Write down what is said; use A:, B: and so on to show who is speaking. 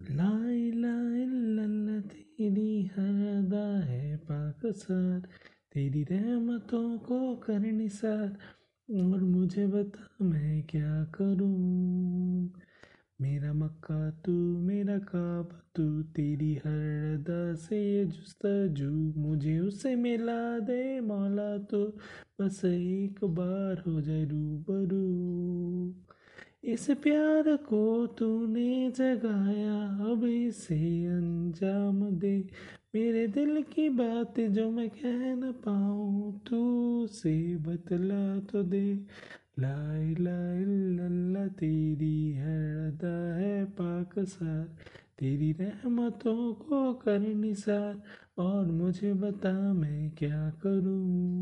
A: ला तेरी हर अदा है पाकसार तेरी रहमतों को कर निसार, और मुझे बता मैं क्या करूँ? मेरा मक्का तू, मेरा काबा तू, तेरी हर अदा से ये जुस्तजू, मुझे उसे मिला दे मौला तो बस एक बार हो जाए रूबरू। इस प्यार को तूने जगाया, अब इसे अंजाम दे। मेरे दिल की बात जो मैं कह न पाऊँ, तू से बतला तो दे। ला इलाहा इल्लल्लाह तेरी हर अदा है पाकसार तेरी रहमतों को कर निसार और मुझे बता मैं क्या करूँ?